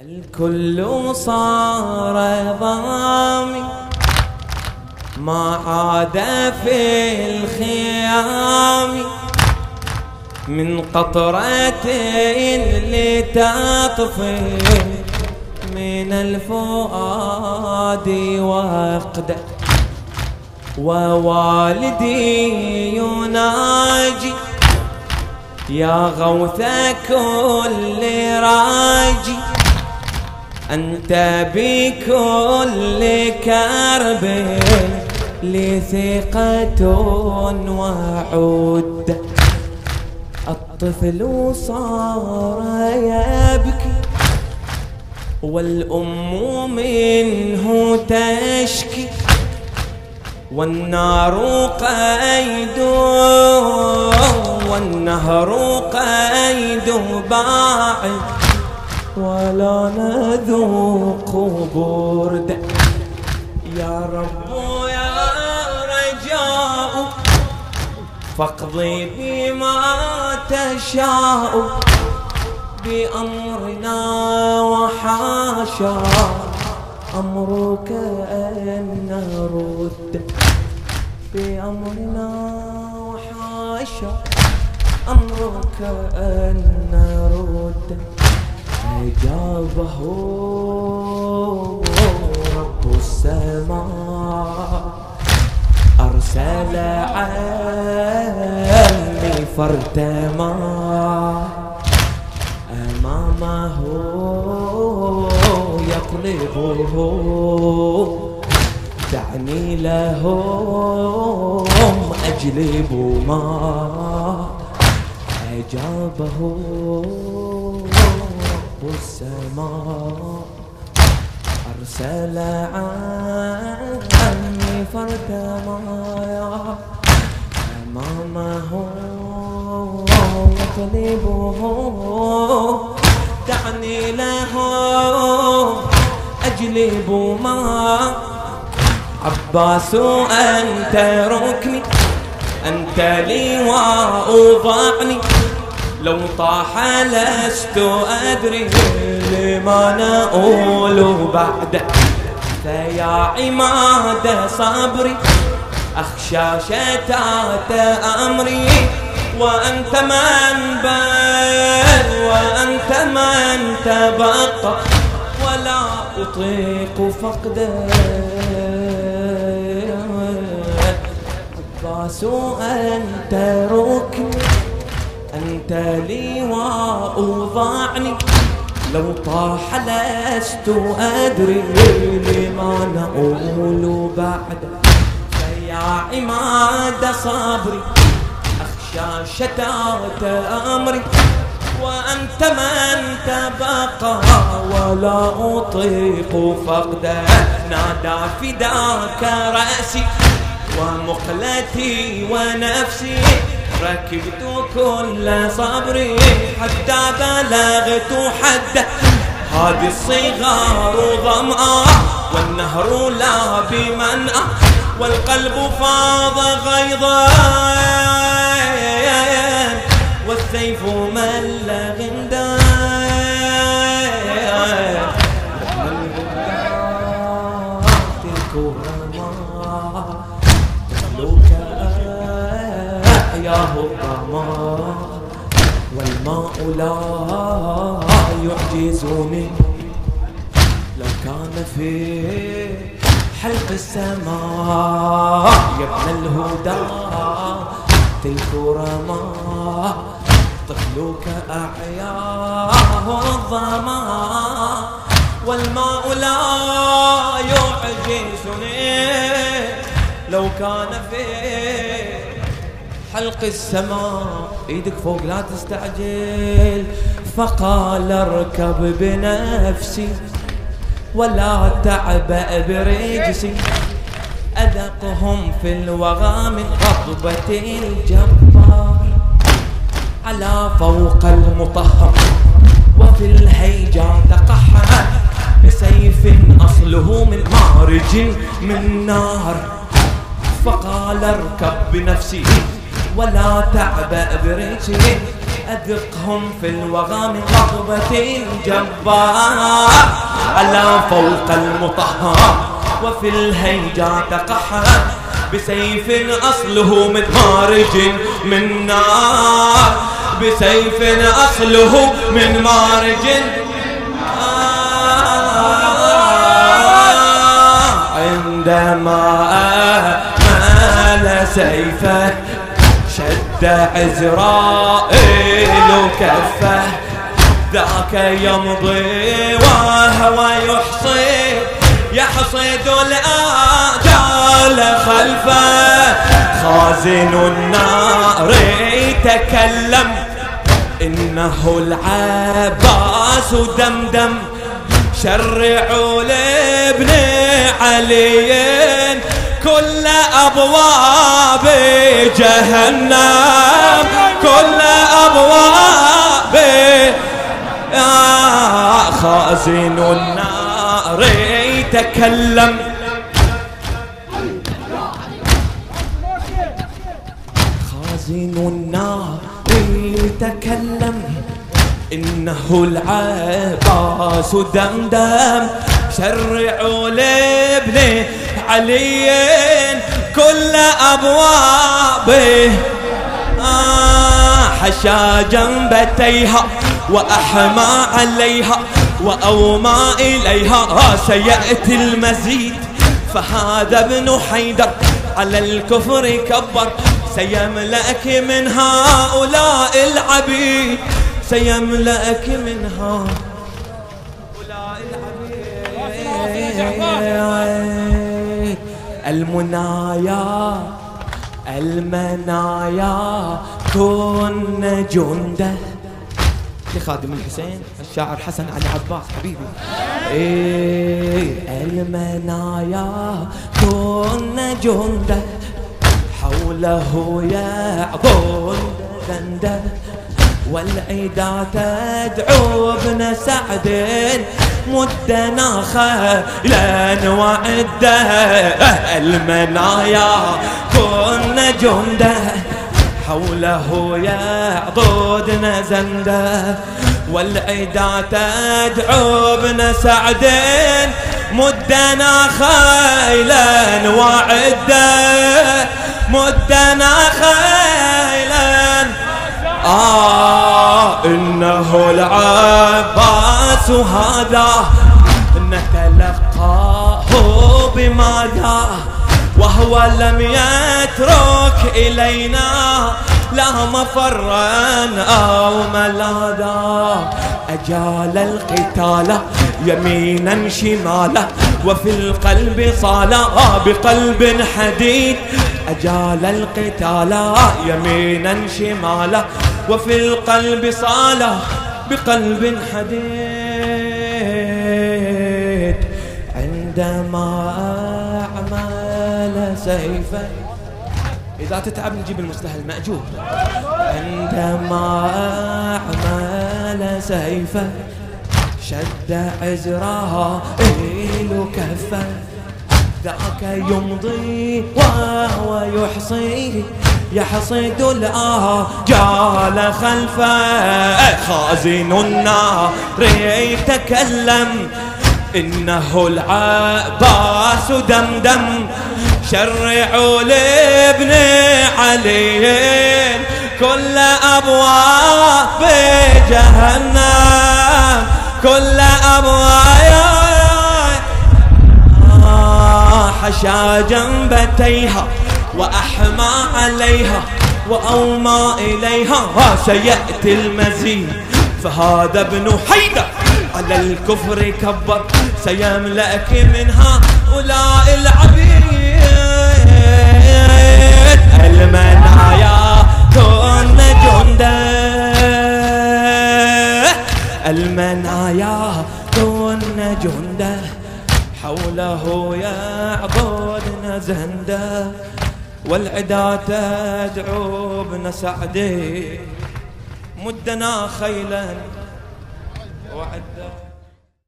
الكل صار ضامي ما عاد في الخيام. من قطرتين لتطفي من الفؤاد وقده ووالدي يناجي. يا غوث كل راجي. أنت بكل كرب لي ثقة وعود. الطفل صار يبكي والأم منه تشكي والنار قيد والنهر قيد باعد. ولا نذوق برد. يا رب يا رجاء فاقضي بما تشاء. بأمرنا وحاشا أمرك أن نرد. بأمرنا وحاشا أمرك أن نرد. أجابه رب السماء. أرسل عمي فارتمى أمامه يطلبه دعني لهم أجلب ما أجابه رب السماء أرسل عني فرد مايا أمامه يطلبه دعني له أجلب ما عباس أنت ركني أنت لواء ضعني لو طاح لست أدري لما نقول بعد. فيا عماد صبري أخشى شتات أمري. وأنت من بل وأنت من تبقى. ولا أطيق فقده عباس أنت ركني أنت لواء ضعني لو طاح لست أدري لما نقول بعد. فيا عماد صبري أخشى شتات أمري. وأنت من تبقى ولا أطيق فقده نادى فداك رأسي. ومقلتي ونفسي ركبت كل صبري حتى بلغت حده هذه الصغار ظمأ والنهر لا بمنأى والقلب فاض غيظا. والسيف مل والماء لا يعجزني. لو كان في حلق السماء يا ابن الهدى تلك رما طفلك أعياه الظمأ. والماء لا يعجزني. لو كان في حلق السماء إيدك فوق لا تستعجل. فقال اركب بنفسي ولا تعبأ برجسي. أذقهم في الوغى من غضبة الجبار. على فوق المطهر وفي الهيجا تقحم بسيف أصله من مارج من نار. فقال اركب بنفسي. ولا تعبأ برجلي. أذقهم في الوغى من رغبة الجبار على فوق المطهر وفي الهيجات قحر بسيف أصله من مارج من نار. بسيف أصله من مارج عندما أمال سيفه شد عزرائيل كفه ذاك يمضي وهو يحصي يحصد الآجال خلفه. خازن النار يتكلم إنه العباس دمدم. شرعوا لابن علي. كل أبواب جهنم كل أبواب يا خازن النار يتكلم خازن النار يتكلم إنه العباس دمدم شرعوا لابن علي كل أبوابه. آه حشا جنبتيها وأحمى عليها وأومى إليها. آه سيأتي المزيد. فهذا ابن حيدر على الكفر كبر. سيملأك من هؤلاء العبيد. سيملأك من هؤلاء العبيد. المنايا المنايا كن جندة. لخادم الحسين الشاعر حسن علي عباس حبيبي. إيه المنايا كن جندة. حوله يعظون ذنده والعيدا تدعو ابن سعد. مدنا خيلا وعده المنايا كن جندة. حوله يعضدنا زندة. والعدا تدعو ابن سعد. مدنا خيلا وعده مدنا خيلا آه. إنه العباس هذا نتلقاه بماذا؟ وهو لم يترك إلينا لا مفرا أو ملاذا. أجال القتال يمينا شمالا وفي القلب صالا بقلب حديد. أجال القتال يمينا شمالا وفي القلب صالا بقلب حديد. عندما أعمل سيفا. إذا تتعب نجيب المستهل مأجور عندما أعمل سيفا. شد عزرها إلو كفه ذاك يمضي وهو يحصي. يحصد الآجال خلفه. خازن النار يتكلم إنه العباس دمدم. شرعوا لابن علي. كل أبواب جهنم. كل أبواب. حشا جنبتيها. وأحمى عليها وأومى إليها. سيأتي المزيد. فهذا ابن حيدر على الكفر كبر سيملأك من هؤلاء العبيد. المنايا كن جنده. المنايا كن جنده. حوله يعبدن زنده والعدا تدعو ابن سعدي مدنا خيلا. وعدا.